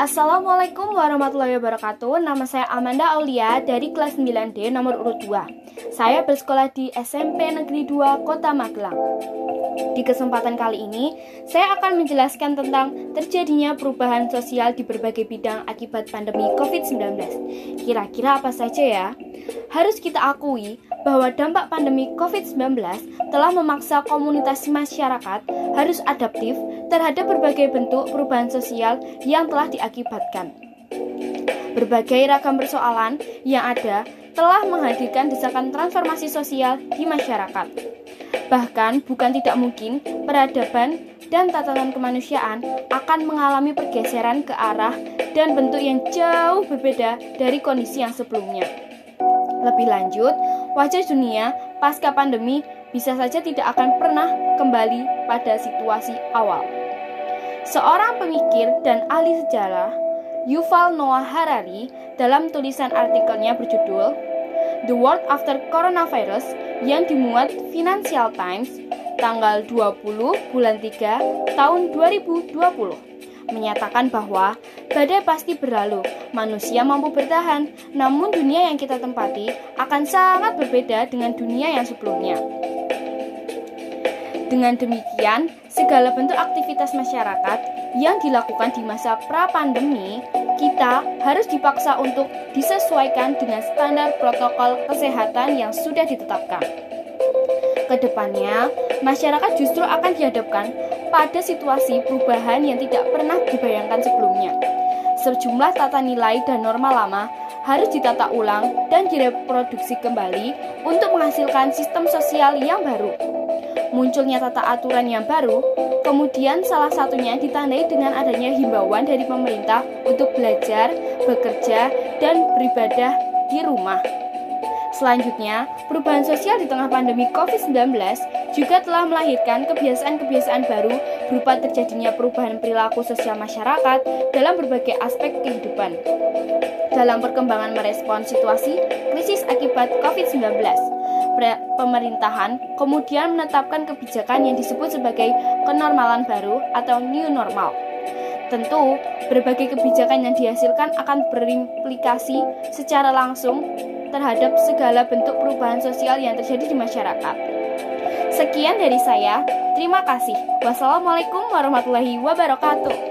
Assalamualaikum warahmatullahi wabarakatuh. Nama saya Amanda Aulia dari kelas 9D nomor urut 2. Saya bersekolah di SMP Negeri 2 Kota Magelang. Di kesempatan kali ini, saya akan menjelaskan tentang terjadinya perubahan sosial di berbagai bidang akibat pandemi COVID-19. Kira-kira apa saja ya? Harus kita akui bahwa dampak pandemi COVID-19 telah memaksa komunitas masyarakat harus adaptif terhadap berbagai bentuk perubahan sosial yang telah diakibatkan. Berbagai ragam persoalan yang ada telah menghadirkan desakan transformasi sosial di masyarakat. Bahkan bukan tidak mungkin peradaban dan tatanan kemanusiaan akan mengalami pergeseran ke arah dan bentuk yang jauh berbeda dari kondisi yang sebelumnya. Lebih lanjut, wajah dunia pasca pandemi bisa saja tidak akan pernah kembali pada situasi awal. Seorang pemikir dan ahli sejarah, Yuval Noah Harari, dalam tulisan artikelnya berjudul The World After Coronavirus yang dimuat Financial Times tanggal 20 bulan 3 tahun 2020 menyatakan bahwa badai pasti berlalu, manusia mampu bertahan, namun dunia yang kita tempati akan sangat berbeda dengan dunia yang sebelumnya. Dengan demikian, segala bentuk aktivitas masyarakat yang dilakukan di masa pra-pandemi, kita harus dipaksa untuk disesuaikan dengan standar protokol kesehatan yang sudah ditetapkan. Ke depannya, masyarakat justru akan dihadapkan pada situasi perubahan yang tidak pernah dibayangkan sebelumnya. Sejumlah tata nilai dan norma lama harus ditata ulang dan direproduksi kembali untuk menghasilkan sistem sosial yang baru munculnya tata aturan yang baru, kemudian salah satunya ditandai dengan adanya himbauan dari pemerintah untuk belajar, bekerja, dan beribadah di rumah. Selanjutnya, perubahan sosial di tengah pandemi COVID-19 juga telah melahirkan kebiasaan-kebiasaan baru berupa terjadinya perubahan perilaku sosial masyarakat dalam berbagai aspek kehidupan. Dalam perkembangan merespon situasi krisis akibat COVID-19, pemerintahan kemudian menetapkan kebijakan yang disebut sebagai kenormalan baru atau new normal. Tentu, berbagai kebijakan yang dihasilkan akan berimplikasi secara langsung terhadap segala bentuk perubahan sosial yang terjadi di masyarakat. Sekian dari saya, terima kasih. Wassalamualaikum warahmatullahi wabarakatuh.